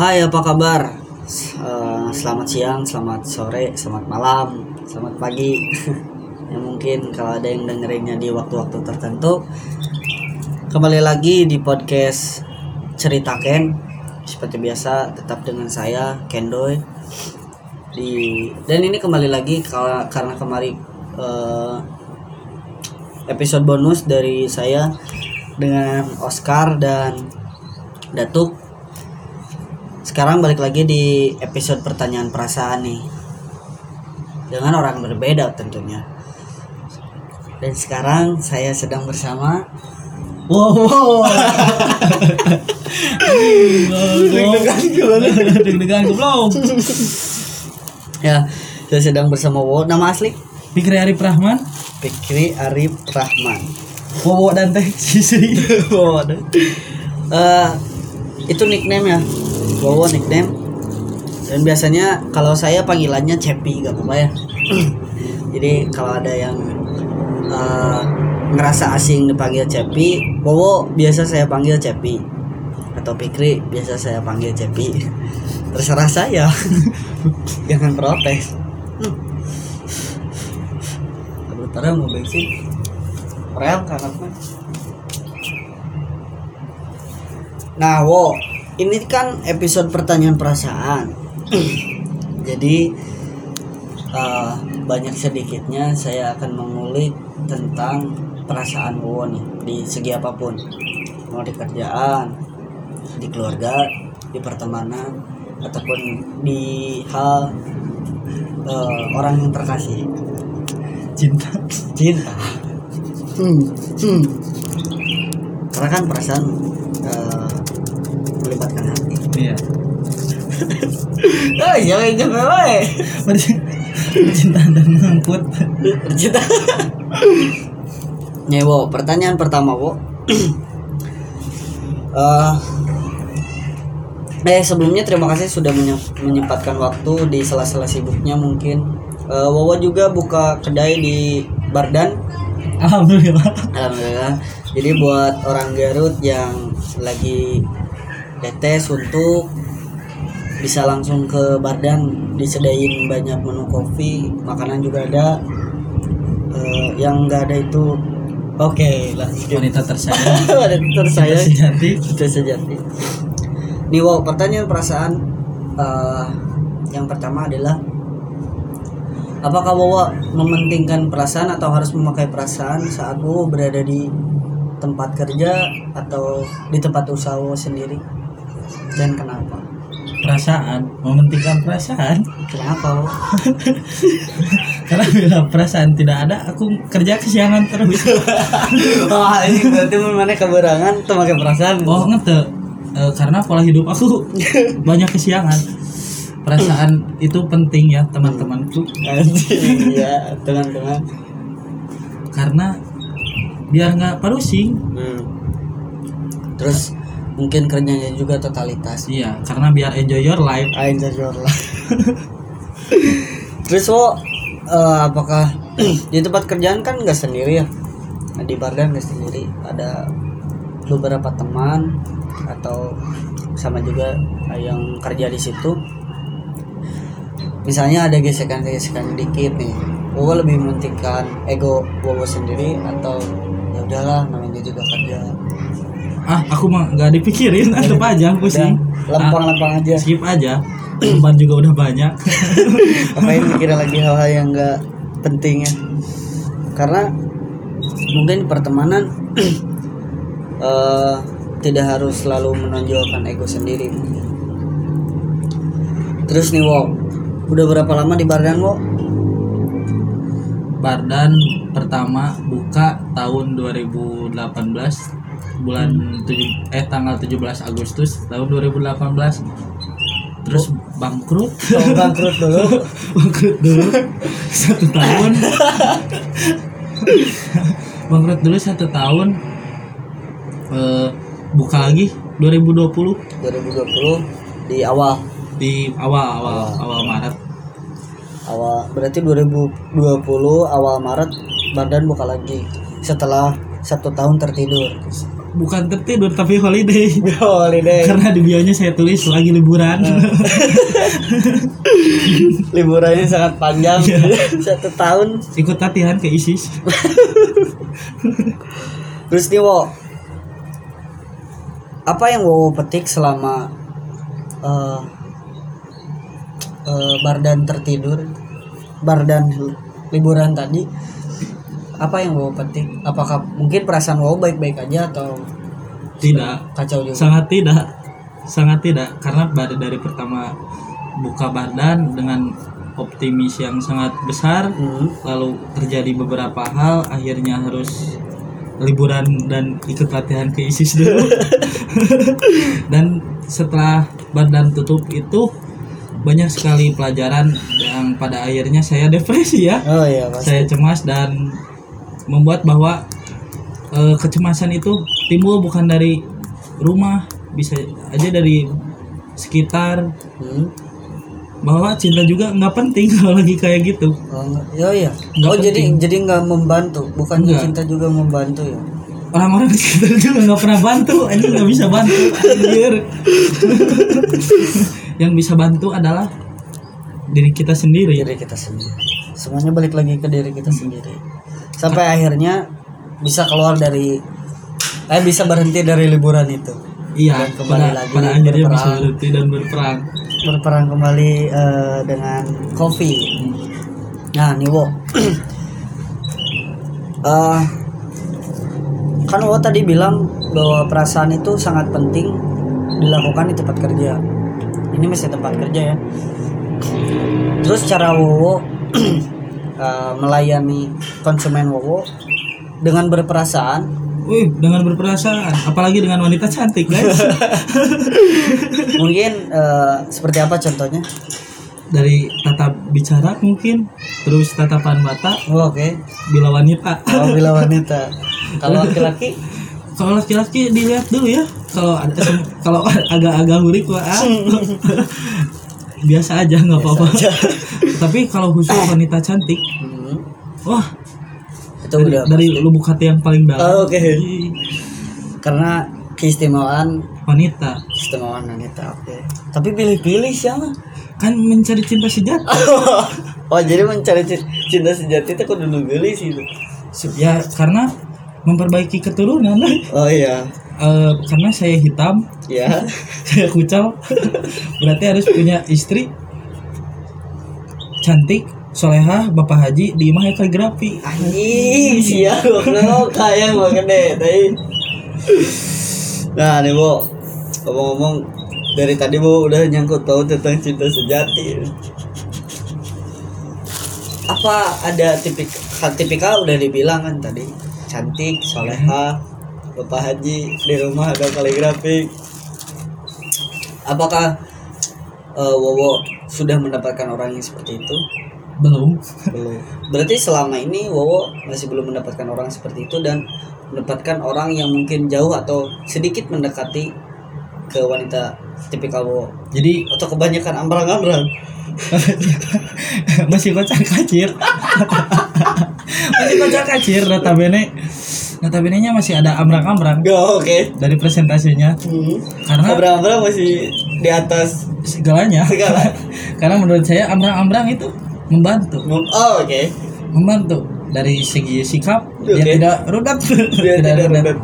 Hai, apa kabar? Eh, selamat siang, selamat sore, selamat malam, selamat pagi. ya mungkin kalau ada yang dengerinnya di waktu-waktu tertentu. Kembali lagi di podcast Cerita Ken. Seperti biasa, tetap dengan saya Kendoy. Di dan ini kembali lagi kala- karena kemarin eh, episode bonus dari saya dengan Oscar dan Datuk sekarang balik lagi di episode pertanyaan perasaan nih dengan orang berbeda tentunya dan sekarang saya sedang bersama Wow, wow. Deg-degan gimana? Deg-degan goblok. ya saya sedang bersama Wo nama asli Fikri Arif Rahman, Fikri Arif Rahman Wowo dan Teh Sisi. Wo ada. Eh, itu nickname ya Wowo nickname. Dan biasanya kalau saya panggilannya Cepi gak apa-apa ya. Jadi kalau ada yang eh, ngerasa asing dipanggil Cepi Wowo biasa saya panggil Cepi. Atau Fikri biasa saya panggil Cepi. Terserah saya. Jangan protes. Hmm. Aduh, tada mau bensin rel mah. Nah, wo, ini kan episode pertanyaan perasaan. Jadi eh, banyak sedikitnya saya akan mengulik tentang perasaan wo nih di segi apa pun, mau di kerjaan, di keluarga, di pertemanan, ataupun di hal eh, orang yang terkasih, Cinta. cinta. Hmm, hmm. Karena kan perasaan melibatkan hati. Iya. Oh iya itu wae. Percintaan dan ngangkut. Bercinta. Nih, Wo, pertanyaan pertama, Wo. Eh, eh sebelumnya terima kasih sudah menye- menyempatkan waktu di sela-sela sibuknya mungkin. Eh, Wowo juga buka kedai di Bardan. Alhamdulillah. Alhamdulillah. Jadi buat orang Garut yang lagi tetes untuk bisa langsung ke Bardan disediain banyak menu kopi, makanan juga ada. Eh, yang enggak ada itu oke lah. Wanita tersayang. Saya Cinta sejati. itu sejati. Nih wow, pertanyaan perasaan eh, yang pertama adalah Apakah Wawa mementingkan perasaan atau harus memakai perasaan saat Wawa berada di tempat kerja atau di tempat usaha Wawa sendiri? Dan kenapa? Perasaan, mementingkan perasaan. Kenapa? Karena bila perasaan tidak ada, aku kerja kesiangan terus. oh ini berarti mana keberangan pakai perasaan. Oh, ngete. Eh, karena pola hidup aku banyak kesiangan. Perasaan itu penting ya, teman-temanku. Iya, teman-teman. Karena biar nggak pusing. Hmm. Terus mungkin kerjanya juga totalitas. Iya, karena biar enjoy your life. Ain lah. Terus wo eh, apakah di tempat kerjaan kan nggak sendiri ya? Nah, di Bardan nggak sendiri, ada beberapa teman atau sama juga yang kerja di situ. Misalnya ada gesekan-gesekan dikit nih, Wowo lebih mementingkan ego Wowo sendiri atau ya udahlah namanya juga kerja. Ah, aku mah nggak dipikirin, tetep aja pusing. Lempang-lempang aja. Ah, skip aja. Beban juga udah banyak. ngapain mikirin lagi hal-hal yang enggak penting ya karena mungkin pertemanan eh, tidak harus selalu menonjolkan ego sendiri terus nih wow udah berapa lama di Bardan wo Bardan pertama buka tahun 2018 bulan tujuh eh tanggal 17 Agustus tahun 2018 terus bangkrut. Oh, bangkrut dulu. Bangkrut dulu. Satu tahun. Bangkrut dulu satu tahun. Eh, buka lagi 2020 2020 di awal. Di awal awal awal. Maret. Awal berarti 2020 awal Maret Bardan buka lagi setelah satu tahun tertidur bukan tertidur tapi holiday. Holiday. Karena di bionya saya tulis lagi liburan. Liburannya sangat panjang. Iya. satu tahun. Ikut latihan ke ISIS. Terus nih wo. Apa yang wo petik selama eh eh, bardan tertidur? Bardan liburan tadi apa yang wo petik apakah mungkin perasaan wo baik-baik aja atau tidak. Kacau juga? Sangat tidak. Sangat tidak. Karena pada dari pertama buka badan dengan optimis yang sangat besar Hmm. lalu terjadi beberapa hal akhirnya harus liburan dan ikut latihan ke ISIS dulu. Dan setelah badan tutup itu banyak sekali pelajaran yang pada akhirnya saya depresi ya. Oh iya pasti. Saya cemas dan membuat bahwa eh, kecemasan itu timbul bukan dari rumah bisa aja dari sekitar Hmm. bahwa cinta juga nggak penting kalau lagi kayak gitu Oh, oh iya. Nggak oh jadi penting. jadi nggak membantu, bukan Enggak. cinta juga membantu ya. orang-orang sekitar juga nggak pernah bantu ini nggak bisa bantu anjir yang bisa bantu adalah diri kita sendiri Diri kita sendiri. Semuanya balik lagi ke diri kita sendiri. Sampai akhirnya bisa keluar dari eh bisa berhenti dari liburan itu. iya Dan kembali pada, lagi pada akhirnya bisa berperang. berhenti dan berperang Berperang kembali eh, dengan kopi. Nah, nih Wo. Eh, kan Wo tadi bilang bahwa perasaan itu sangat penting dilakukan di tempat kerja. Ini masih tempat kerja ya. Terus cara Wowo eh, melayani konsumen Wowo dengan berperasaan, Wih, dengan berperasaan, apalagi dengan wanita cantik, guys. mungkin eh, seperti apa contohnya? Dari tata bicara mungkin, terus tatapan mata Oh, Oke, bila wanita. kalau bila wanita, kalau laki-laki, Kalau laki-laki dilihat dulu ya. Kalau ada kalau agak-agak hurik wah, ah. Biasa aja nggak apa-apa. Tapi kalau khusus wanita cantik, Hmm, wah itu dari, udah dari lubuk hati yang paling dalam. Oh, oke. Ih, karena keistimewaan Wanita keistimewaan wanita. Oke, tapi pilih-pilih siapa? kan mencari cinta sejati. oh jadi mencari ci- cinta sejati itu kudu nunggulis itu. Ya karena memperbaiki keturunan. Oh iya, Eh, karena saya hitam, ya. saya kucel, berarti harus punya istri cantik, solehah, bapak haji di imah kaligrafi. Anjing, siap goblok kayak gua gede tadi. Nah, nih, Bu. Ngomong-ngomong dari tadi Bu udah nyangkut tahu tentang cinta sejati. Apa ada tipik tipikal udah dibilang kan tadi cantik, soleha, bapak haji di rumah ada kaligrafi. Apakah eh, Wowo sudah mendapatkan orang yang seperti itu? Belum. belum berarti selama ini Wowo masih belum mendapatkan orang seperti itu dan mendapatkan orang yang mungkin jauh atau sedikit mendekati ke wanita tipikal Wowo Jadi atau kebanyakan ambrang-ambrang masih kocar kacir. masih kocar kacir notabene notabene nya masih ada ambrang-ambrang Gak oke. Dari presentasinya. Hmm. karena ambrang-ambrang masih di atas. Segalanya. Segala. Karena menurut saya ambrang-ambrang itu membantu. Oh oke. Membantu. Dari segi sikap dia Oke. tidak rudat Dia tidak rudat.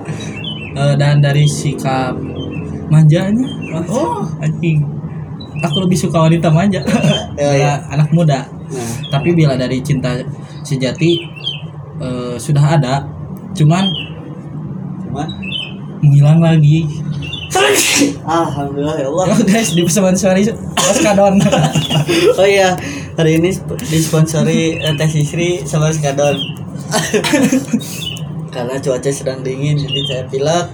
Eh, dan dari sikap manjanya oh. anjing. Aku lebih suka wanita manja. Ya, ya, anak muda. Nah. Tapi bila dari cinta sejati eh, sudah ada cuman cuman? menghilang lagi. Alhamdulillah ya Allah. Oh guys di sponsori Oskadon oh iya hari ini sp- disponsori eh, Teh Sisri sama Skadon karena cuaca sedang dingin jadi saya pilek.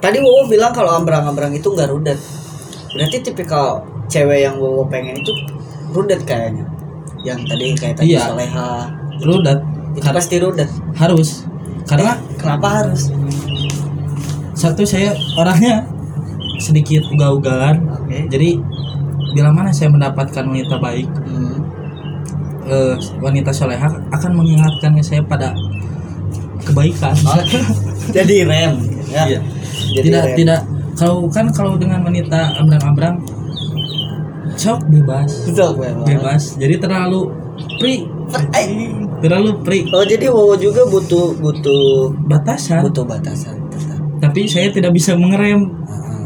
Tadi Wowo bilang kalau ambrang-ambrang itu nggak rudet. Berarti tipikal cewek yang Wowo pengen itu rudet kayaknya. Yang tadi kayak tadi Iya. soleha. Rudat itu pasti rudet harus. Karena kenapa harus? Satu saya orangnya sedikit ugal-ugalan. Oke. Jadi bila mana saya mendapatkan wanita baik Hmm. eh, wanita soleha akan mengingatkan saya pada kebaikan. Jadi rem ya. Iya. Jadi tidak rem. tidak kalau kan kalau dengan wanita ambrang-ambrang sok bebas. Betul, bebas. bebas. Jadi terlalu free Eh, terlalu free. Oh jadi Wowo juga butuh butuh batasan. Butuh batasan tetap. Tapi saya tidak bisa mengerem.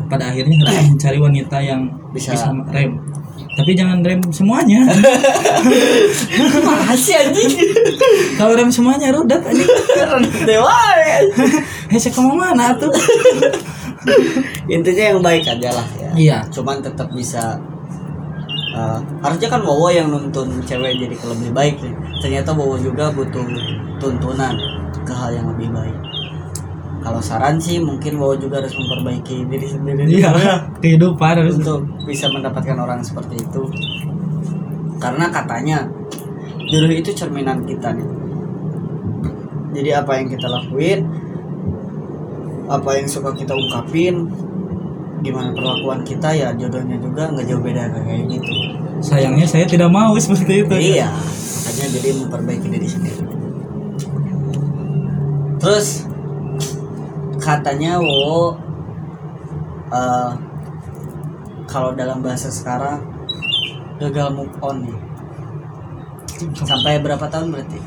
Pada akhirnya harus mencari wanita yang Bisa. bisa, rem tapi jangan rem semuanya. Masih anjing. Kalau rem semuanya rudat anjing. Dewa ya. hei saya mau mana tuh? Intinya yang baik aja lah ya. Iya. Cuman tetap bisa uh, harusnya kan Wowo yang nuntun cewek jadi ke lebih baik nih. ternyata Wowo juga butuh tuntunan ke hal yang lebih baik. Kalau saran sih mungkin Wowo juga harus memperbaiki diri sendiri iya kehidupan harus untuk bisa mendapatkan orang seperti itu. Karena katanya jodoh itu cerminan kita nih. Jadi apa yang kita lakuin apa yang suka kita ungkapin gimana perlakuan kita ya jodohnya juga nggak jauh beda kayak gitu. Sayangnya saya tidak mau seperti itu. Iya makanya jadi memperbaiki diri sendiri. Terus katanya wo eh, kalau dalam bahasa sekarang gagal move on nih sampai berapa tahun berarti?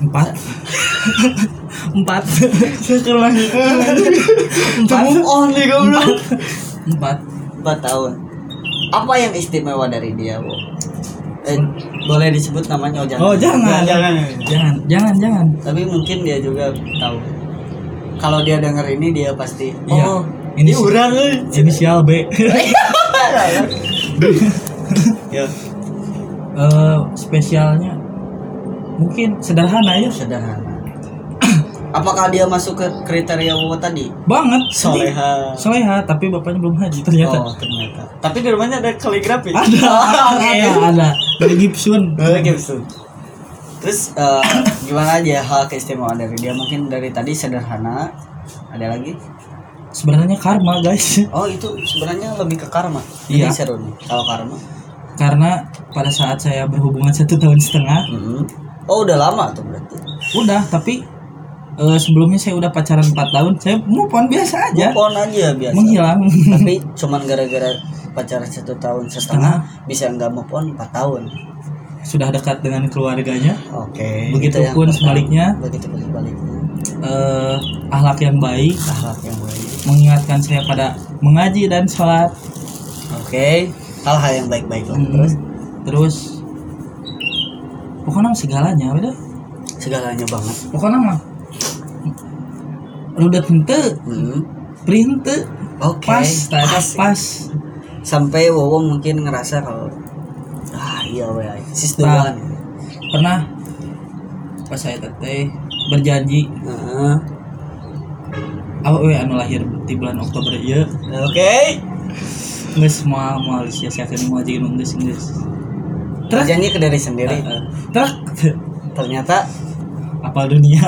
Empat. Empat. Lagi empat. Move on nih goblok empat. Empat tahun. Apa yang istimewa dari dia wo eh, boleh disebut namanya oh jangan. Oh jangan. Jangan jangan jangan. jangan. Tapi mungkin dia juga tahu. Kalau dia denger ini dia pasti Iya. oh Ini ini urang euy." inisial B. Ya Eh, spesialnya mungkin sederhana ya? Sederhana apakah dia masuk ke kriteria Wowo tadi banget soleha soleha tapi bapaknya belum haji ternyata oh ternyata tapi di rumahnya ada kaligrafi ada ada ada dari Gibson Oh, gitu. Terus eh, gimana aja hal keistimewaan dari dia? Mungkin dari tadi sederhana. Ada lagi? sebenarnya karma guys Oh itu sebenarnya lebih ke karma. Iya. Ini seru nih kalau karma. karena pada saat saya berhubungan satu tahun setengah Mm-mm. Oh udah lama tuh berarti. udah tapi eh, sebelumnya saya udah pacaran 4 tahun saya move on biasa aja Move on aja biasa. menghilang Tapi cuman gara-gara pacaran satu tahun setengah bisa nggak move on 4 tahun. sudah dekat dengan keluarganya Oke. Begitupun yang pertama. sebaliknya. Begitu pun sebaliknya. eh akhlak yang baik Akhlak yang baik. mengingatkan saya pada mengaji dan sholat Oke. Hal-hal yang baik-baik lah. Mm, Terus terus pokoknya segalanya udah segalanya banget. pokoknya mah udah tente Hmm. printe Oke. pas tadi Pas. pas sampai Wowo mungkin ngerasa kalau ah iya we sis Nah. pernah pas saya teteh berjanji Heeh. awak we anu lahir di bulan Oktober ya oke geus moal moal sia sia mau aja geus geus Truk. kerjanya ke diri sendiri Heeh. truk ternyata apal dunia.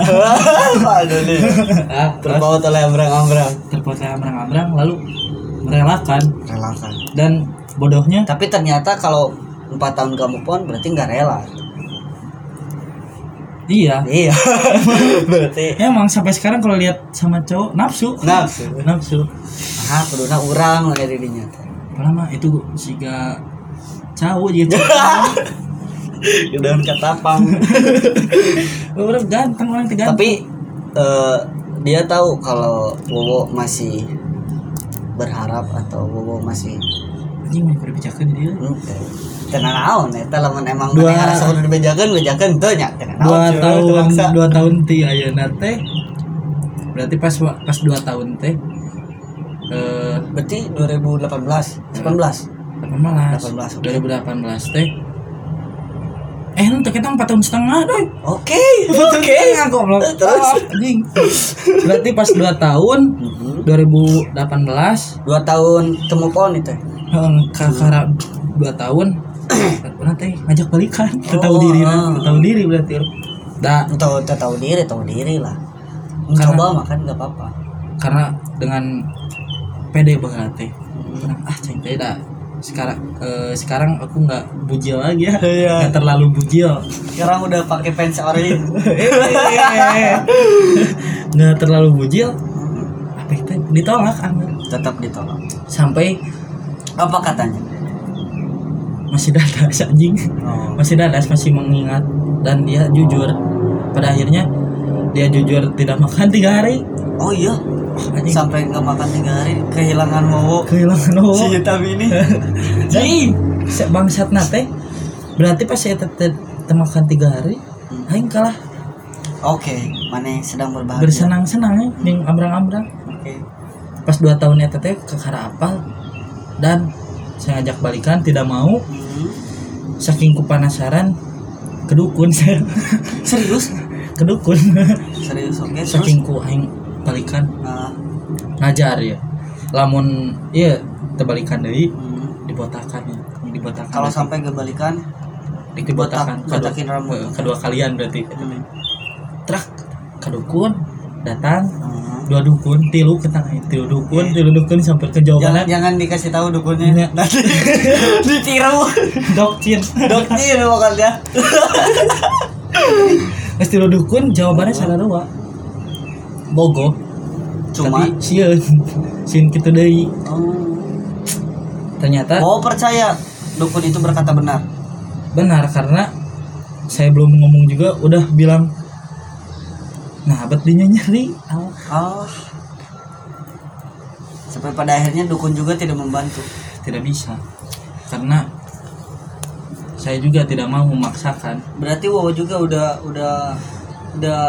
Aduh nih Ah, terus? terbawa oleh ambrang-ambrang terpaksa ambrang-ambrang lalu merelakan. Relakan dan bodohnya? Tapi ternyata kalau empat tahun kamu pun berarti nggak rela. Iya. Iya. Berarti emang sampai sekarang kalau lihat sama cowok nafsu. Nafsu. Nafsu. Ah kuduna urang lah dirinya lama itu siga cowok gitu udah ketapang. Orang ganteng orang tiga tapi eh, dia tahu kalau Wowo masih berharap atau Wowo masih anjing mau dibacakan dia. Tenan naon eta lamun emang Dua- ngarasa kudu dibejakeun bejakeun teu nya. Tenan naon dua tahun dua tahun ti ayeuna teh. Berarti pas pas dua tahun teh eh berarti 2018 18 18 18, 2018 teh eh nanti kita empat tahun setengah doi. Oke. Oke. goblok. Terus? Ah, anjing. Berarti pas dua tahun Mhm. 2018 dua tahun temu pon itu eh, kakara dua tahun teh ngajak balikan. Oh, tahu diri ah. tahu diri berarti dah. Tahu tahu diri tahu diri lah. Karena- mencoba makan nggak apa-apa. karena dengan pede banget teh. Ah cing teh dah sekarang eh, sekarang aku nggak bujil lagi ya. Iya. nggak terlalu bujil. Sekarang udah pakai pants orange nggak terlalu bujil. Apa itu? Ditolak Angger. tetap ditolak. Sampai apa katanya? masih dadas anjing. Oh. masih dadas masih mengingat. Dan dia jujur. Pada akhirnya dia jujur tidak makan tiga hari. Oh iya anjing. Sampai nggak makan tiga hari kehilangan mau kehilangan oh si hitam ini. Jadi bangsat nate berarti pas saya tetap makan tiga hari Hmm. aing kalah. Oke mana yang sedang berbahagia? Bersenang-senang ya yang ambrang-ambrang. Oke. Pas dua tahun eta teh ke apal. Dan saya ngajak balikan tidak mau. Hmm. saking ku penasaran ke dukun saya. Serius? Ke dukun serius oke terus? Saking ku aing balikan Nah, ngajar ya. Lamun iya terbalikan dari hmm. dibotakan ya. Dibotakan kalau sampai kebalikan dibotakan botak- kedua, rambut. kedua kalian berarti. Hmm. trak ke dukun datang. Hmm. dua dukun tilu ke tengah tilu dukun tilu dukun sampai ke jangan, jawaban jangan dikasih tahu dukunnya. Iya. nanti ditiru. Dokcin dokter pokoknya Pas tilu dukun jawabannya salah dua bogo cuma? Tapi sieun sieun kitu deui oh. ternyata oh percaya dukun itu berkata benar? Benar karena saya belum ngomong juga udah bilang nah abad dinya nyeri. Aw. oh sampai pada akhirnya dukun juga tidak membantu. Tidak bisa karena saya juga tidak mau memaksakan. Berarti wow juga udah udah udah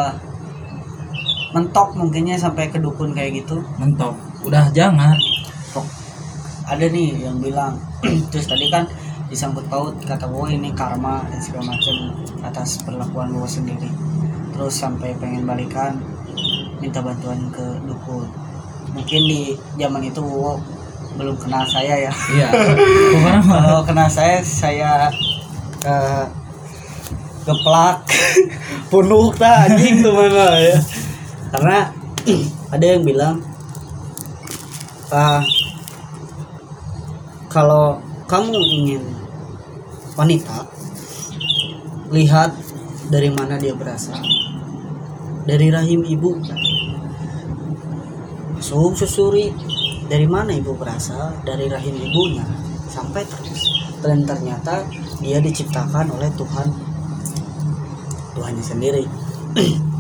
mentok mungkinnya sampai ke dukun kayak gitu. Mentok. Udah jangan. Ada nih yang bilang terus tadi kan disangkut paut kata wow ini karma dan segala macam atas perlakuan wow sendiri. Terus sampai pengen balikan minta bantuan ke dukun. Mungkin di zaman itu wow belum kenal saya ya. Iya. Kalau kenal saya saya eh, geplak penuh tak anjing tuh mana ya karena ada yang bilang ah, kalau kamu ingin wanita lihat dari mana dia berasal. Dari rahim ibu. Masuk susuri dari mana ibu berasal? Dari rahim ibunya. Sampai terus. Dan ternyata dia diciptakan oleh Tuhan Tuhannya sendiri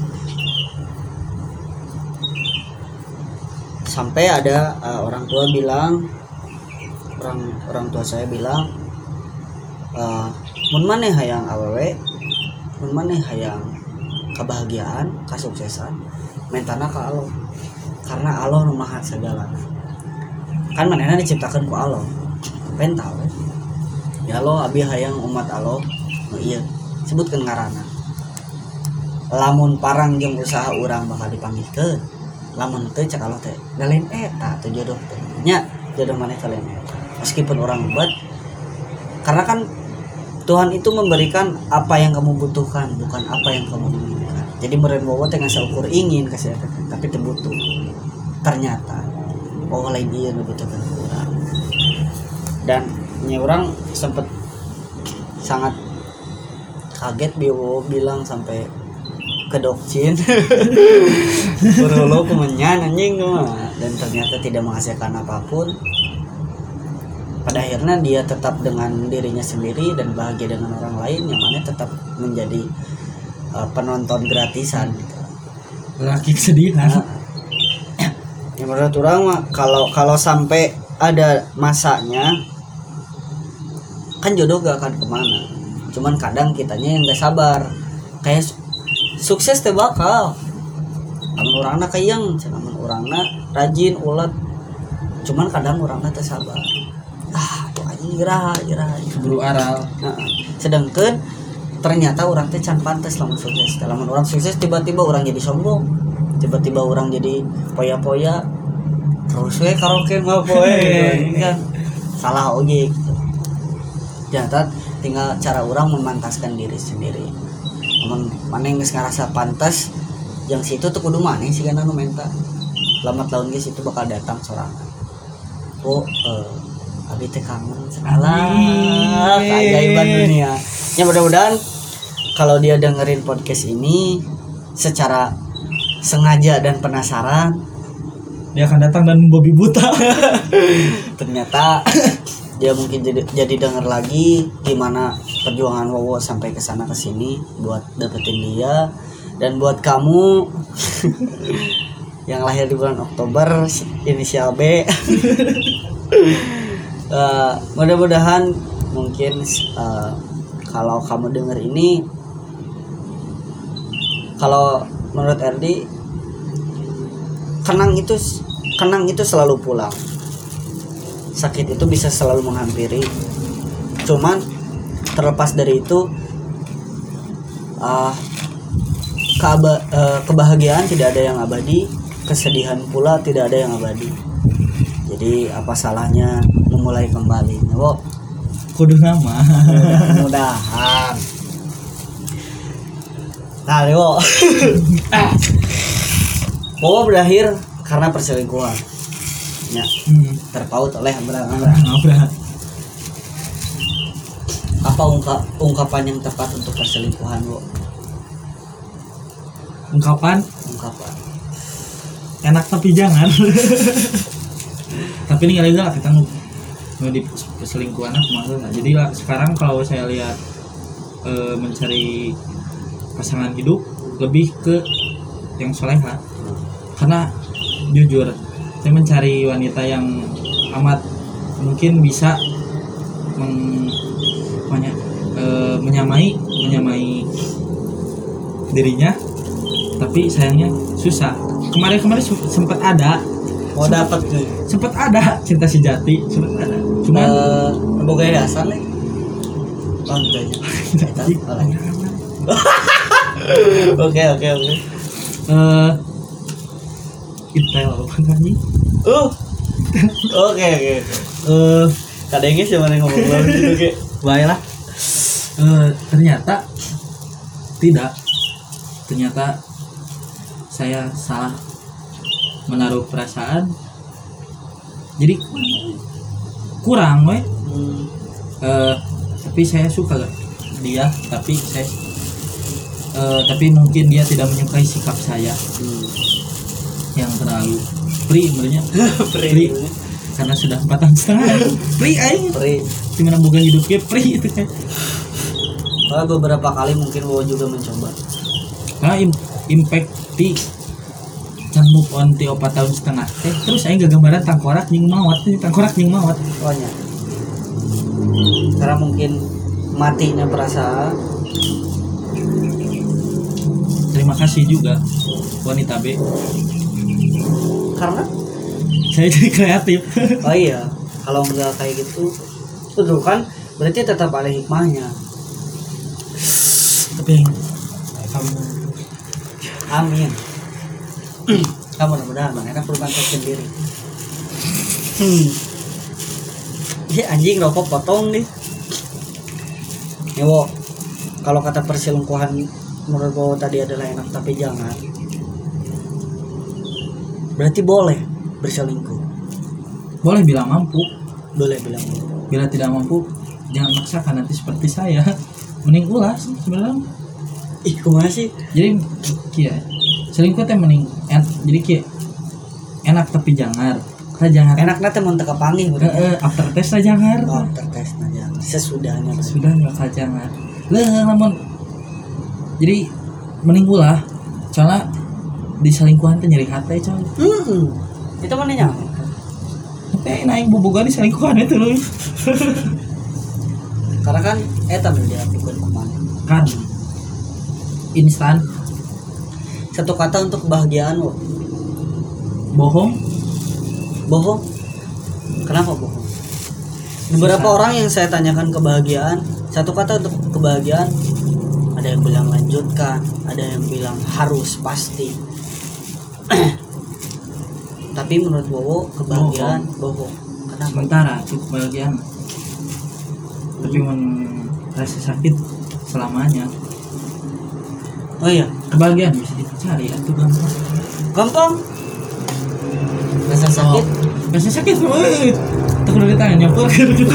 sampai ada uh, orang tua bilang orang orang tua saya bilang uh, mun maneh hayang awewe mun maneh hayang kebahagiaan kesuksesan mentana ke Allah. Karena Allah maha segala. Kan manehna diciptakan ku Allah. Pental ya Allah abi hayang umat Allah nu iya sebutkan ngarana. Lamun parang jeung usaha orang bakal dipanggilkeun lamun teu cek Allah teh lain eta tuh jodoh teh. Nya jodoh maneh kalian eta. Meskipun orang buat karena kan Tuhan itu memberikan apa yang kamu butuhkan bukan apa yang kamu inginkan. Jadi meren bawa teh ngasih ukur ingin kasih teh, tapi teu butuh. Ternyata oh lain dia nu butuhkan orang. Dan nya orang sempet sangat kaget bilang sampai ke dokcin berholo kemenyan anjing dan ternyata tidak menghasilkan apa pun. Pada akhirnya dia tetap dengan dirinya sendiri dan bahagia dengan orang lain yang mana tetap menjadi uh, penonton gratisan. Gitu. laki kesedihan. Nah, ya menurut orang mah kalau kalau sampai ada masanya kan jodoh gak akan ke mana. Cuman kadang kitanya yang gak sabar. Kayak sukses teh bakal. Amun orangna kayang amun orangna rajin ulet. Cuman kadang orangna teh sabar. Ah aja irah irah buru aral. Nah, sedangkan ternyata orang teh can pantas lamun sukses. Lamun orang sukses tiba-tiba orang jadi sombong. Tiba-tiba orang jadi poya-poya. Terus we karaoke mah poe kan? Salah oge. Gitu ternyata tinggal cara orang memantaskan diri sendiri namun mana yang geus ngarasa pantas yang situ tuh kudu mana sih kan nu menta lambat laun geus itu bakal datang sorangan. Oh eh, Abi teh kangen Alah keajaiban dunia. Ya mudah-mudahan kalau dia dengerin podcast ini secara sengaja dan penasaran dia akan datang dan membabi buta. ternyata dia mungkin jadi jadi denger lagi gimana perjuangan Wowo sampai ke sana ke sini buat dapetin dia. Dan buat kamu yang lahir di bulan Oktober inisial B Eh, mudah-mudahan mungkin eh, kalau kamu denger ini kalau menurut Erdi kenang itu kenang itu selalu pulang sakit itu bisa selalu menghampiri. Cuman terlepas dari itu ah keaba- eh, kebahagiaan tidak ada yang abadi kesedihan pula tidak ada yang abadi. Jadi apa salahnya memulai kembali? Wo, kudu nama mudah-mudahan. Nah Wo Wo berakhir karena perselingkuhan ya hmm. terpaut oleh Abraham apa ungkap ungkapan yang tepat untuk perselingkuhan Wo? ungkapan? Ungkapan. Enak tapi jangan. Tapi ini kali lah kita nu di perselingkuhan aku maksudnya jadi lah sekarang kalau saya lihat eh, mencari pasangan hidup lebih ke yang soleha. Karena jujur saya mencari wanita yang amat mungkin bisa meng, apanya, eh, menyamai menyamai dirinya tapi sayangnya susah. Kemarin-kemarin sempat ada. Mau dapat tuh sempat ada cinta sejati sempat ada. Cuman eh boga dasar nih oh oke oke oke. Eh intel apa namanya uh oke oke eh kadangnya siapa yang ngomong ngomong gitu kayak baiklah Eh, ternyata tidak. Ternyata saya salah menaruh perasaan. Jadi kurang weh. Hmm, Eh, tapi saya suka dia tapi saya eh, tapi mungkin dia tidak menyukai sikap saya. Hmm. Yang terlalu free sebenarnya. Pri. karena sudah empat tahun setengah. Free aing. Pri. gimana bukan hidupnya free itu kan. Soalnya beberapa kali mungkin Wo juga mencoba. Karena im- impact di can move on ti opat tahun setengah. Teh terus aing gak gambaran tangkorak nying mawat nih tangkorak nying mawat. Pokoknya karena mungkin matinya perasaan terima kasih juga wanita B karena? Saya jadi kreatif. Oh iya kalau nggak kayak gitu itu kan berarti tetap ada hikmahnya. Tapi amin. Kamu mudah-mudahan bang. Enak perubahan sendiri. Hmm. Ih, anjing rokok potong nih. Ewo kalau kata perselingkuhan menurut Bowo tadi adalah enak tapi jangan berarti boleh berselingkuh. Boleh bilang mampu. Boleh bilang bila tidak mampu jangan maksakan nanti seperti saya. Mending ulas sebenarnya. Ih kumaha sih? Jadi kia selingkuh teh mending en, jadi kia enak tapi jangan kita jangan enak nanti mau teka panggil eh, eh, after test aja jangan oh tertes aja sesudahnya sudah nggak usah jangan lah namun jadi mending ulah. Soalnya di selingkuhan teh nyeri hati coy hmm. itu mana nyampe tapi naik bobogan di selingkuhan itu loh karena kan eta udah dilakukan ke mana. Kan. Instan. Satu kata untuk kebahagiaan wo bohong. Bohong? Kenapa bohong? Beberapa Susah. orang yang saya tanyakan kebahagiaan satu kata untuk kebahagiaan ada yang bilang lanjutkan ada yang bilang harus pasti tapi menurut Bowo kebahagiaan bohong, kenapa? Sementara itu kebahagiaan. Tapi men rasa sakit selamanya. Oh iya. Kebahagiaan bisa dicari itu gampang. Gampang. Rasa sakit. Rasa sakit woi. Tak udah ditanya nyempur gitu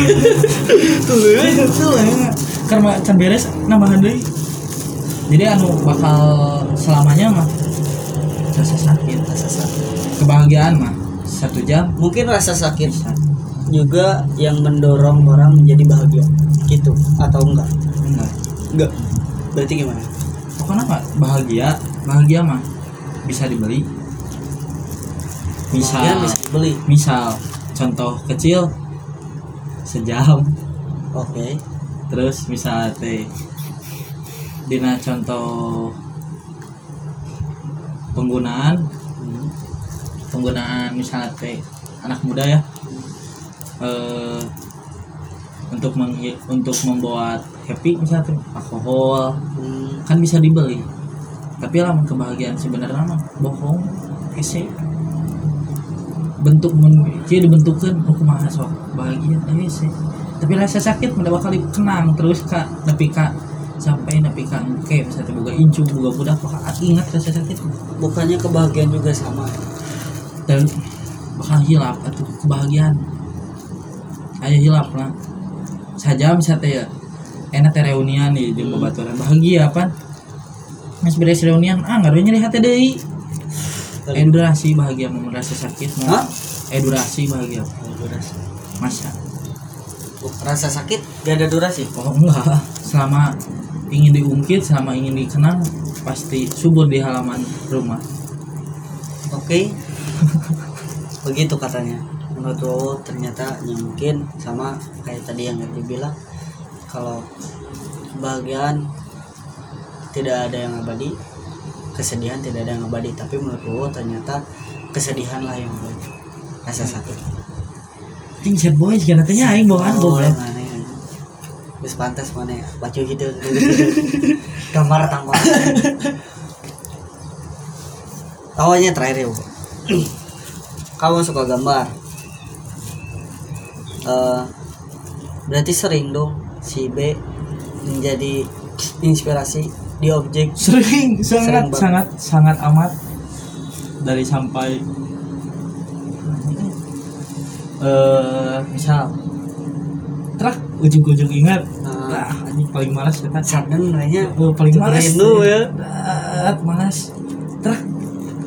tuh tuh karena can beres nambahan deui jadi anu bakal selamanya mah rasa sakit rasa sakit kebahagiaan mah satu jam. Mungkin rasa sakit juga yang mendorong orang menjadi bahagia. Gitu atau enggak? Enggak. Enggak. Berarti gimana? Pokoknya mah bahagia. Bahagia mah bisa dibeli. Misal. Bahagia bisa dibeli. Misal contoh kecil. Sejam. Oke. Terus misal teh. Dina contoh penggunaan Hmm. penggunaan misalnya teh anak muda ya eh untuk menghi- untuk membuat happy misalnya alkohol Hmm. kan bisa dibeli tapi lamun kebahagiaan sebenarnya mah bohong hese bentuk men dia dibentukkan aku mah sok bahagia eh, tapi rasa sakit mendapat kali kenang terus kak nepi kak sampai nepi kak engke misalnya boga incu boga budak bakal ingat rasa sakit bukannya kebahagiaan juga sama? Dan bakal hilap atau kebahagiaan. Ayo hilap lah. Saja misalnya ya. Enak teh reunian nih di Hmm. babaturan bahagia apa? Mas beres reunian. Ah nggak nyeri hati deh. Endurasi bahagia mau merasa sakit mau. Edurasi bahagia. Durasi. Masa? Rasa sakit? Gak ada durasi? Oh enggak. Selama ingin diungkit selama ingin dikenang pasti subur di halaman rumah. Oke. Begitu katanya. Menurut Wowo ternyata ya mungkin sama kayak tadi yang dibilang kalau kebahagiaan tidak ada yang abadi kesedihan tidak ada yang abadi. Tapi menurut Wowo ternyata kesedihan lah yang abadi. Rasa sakit. Ting sad boys kan katanya aing bawaan Oh, Geus pantas mana ya? Baca gitu. Gambar tanggal. Awalnya terakhir ya. Kamu suka gambar. Eh, berarti sering dong si B menjadi inspirasi di objek sering sangat banget. sangat sangat amat dari sampai eh misal truk ujung-ujung ingat. Nah. ah ini paling malas kita sadeng kayaknya oh, paling malas. Rindu ya. Ah, malas. Truk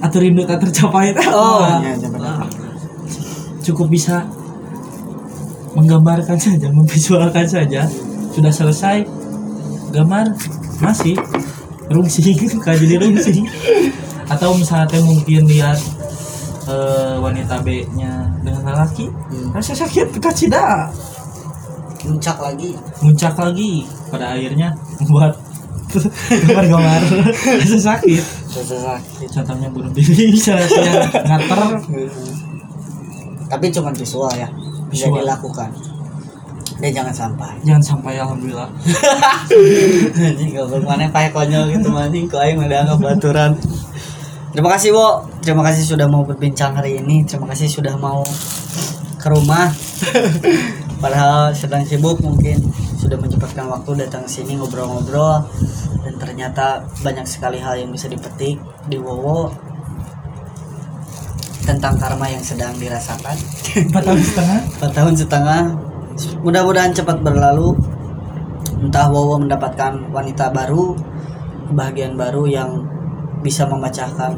atau rindu tak tercapai Oh, Ah, ah. cukup bisa menggambarkan saja memvisualkan saja. Sudah selesai gambar masih. Rungsing kayak jadi rungsing. Atau misalnya mungkin lihat eh, wanita B nya dengan lelaki. Hmm. rasa sakit kacida Puncak lagi. muncak lagi pada akhirnya membuat gambar-gambar rasa sakit Rasa sakit. contohnya bunuh diri misalnya yang ngater Tapi cuma visual ya. Bisa dilakukan. Dan jangan sampai. jangan sampai alhamdulillah Anjing goblok mana kayak konyol gitu anjing kok aing udah anggap baturan. Terima kasih, Bo. Terima kasih sudah mau berbincang hari ini. Terima kasih sudah mau ke rumah. Padahal sedang sibuk mungkin sudah menyempatkan waktu datang sini ngobrol-ngobrol. Dan ternyata banyak sekali hal yang bisa dipetik di Wowo tentang karma yang sedang dirasakan. empat tahun setengah? Empat tahun setengah. Mudah-mudahan cepat berlalu. Entah Wowo mendapatkan wanita baru kebahagiaan baru yang bisa memecahkan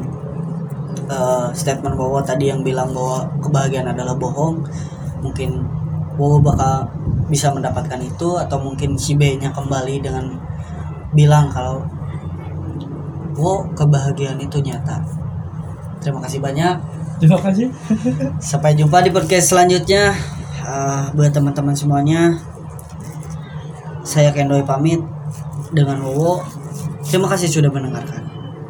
eh, statement Wowo tadi yang bilang bahwa kebahagiaan adalah bohong. Mungkin Wowo bakal bisa mendapatkan itu atau mungkin si B nya kembali dengan bilang kalau Wo kebahagiaan itu nyata terima kasih banyak terima kasih Sampai jumpa di podcast selanjutnya. Eh, buat teman-teman semuanya, saya Kendoy pamit dengan Wowo. Terima kasih sudah mendengarkan.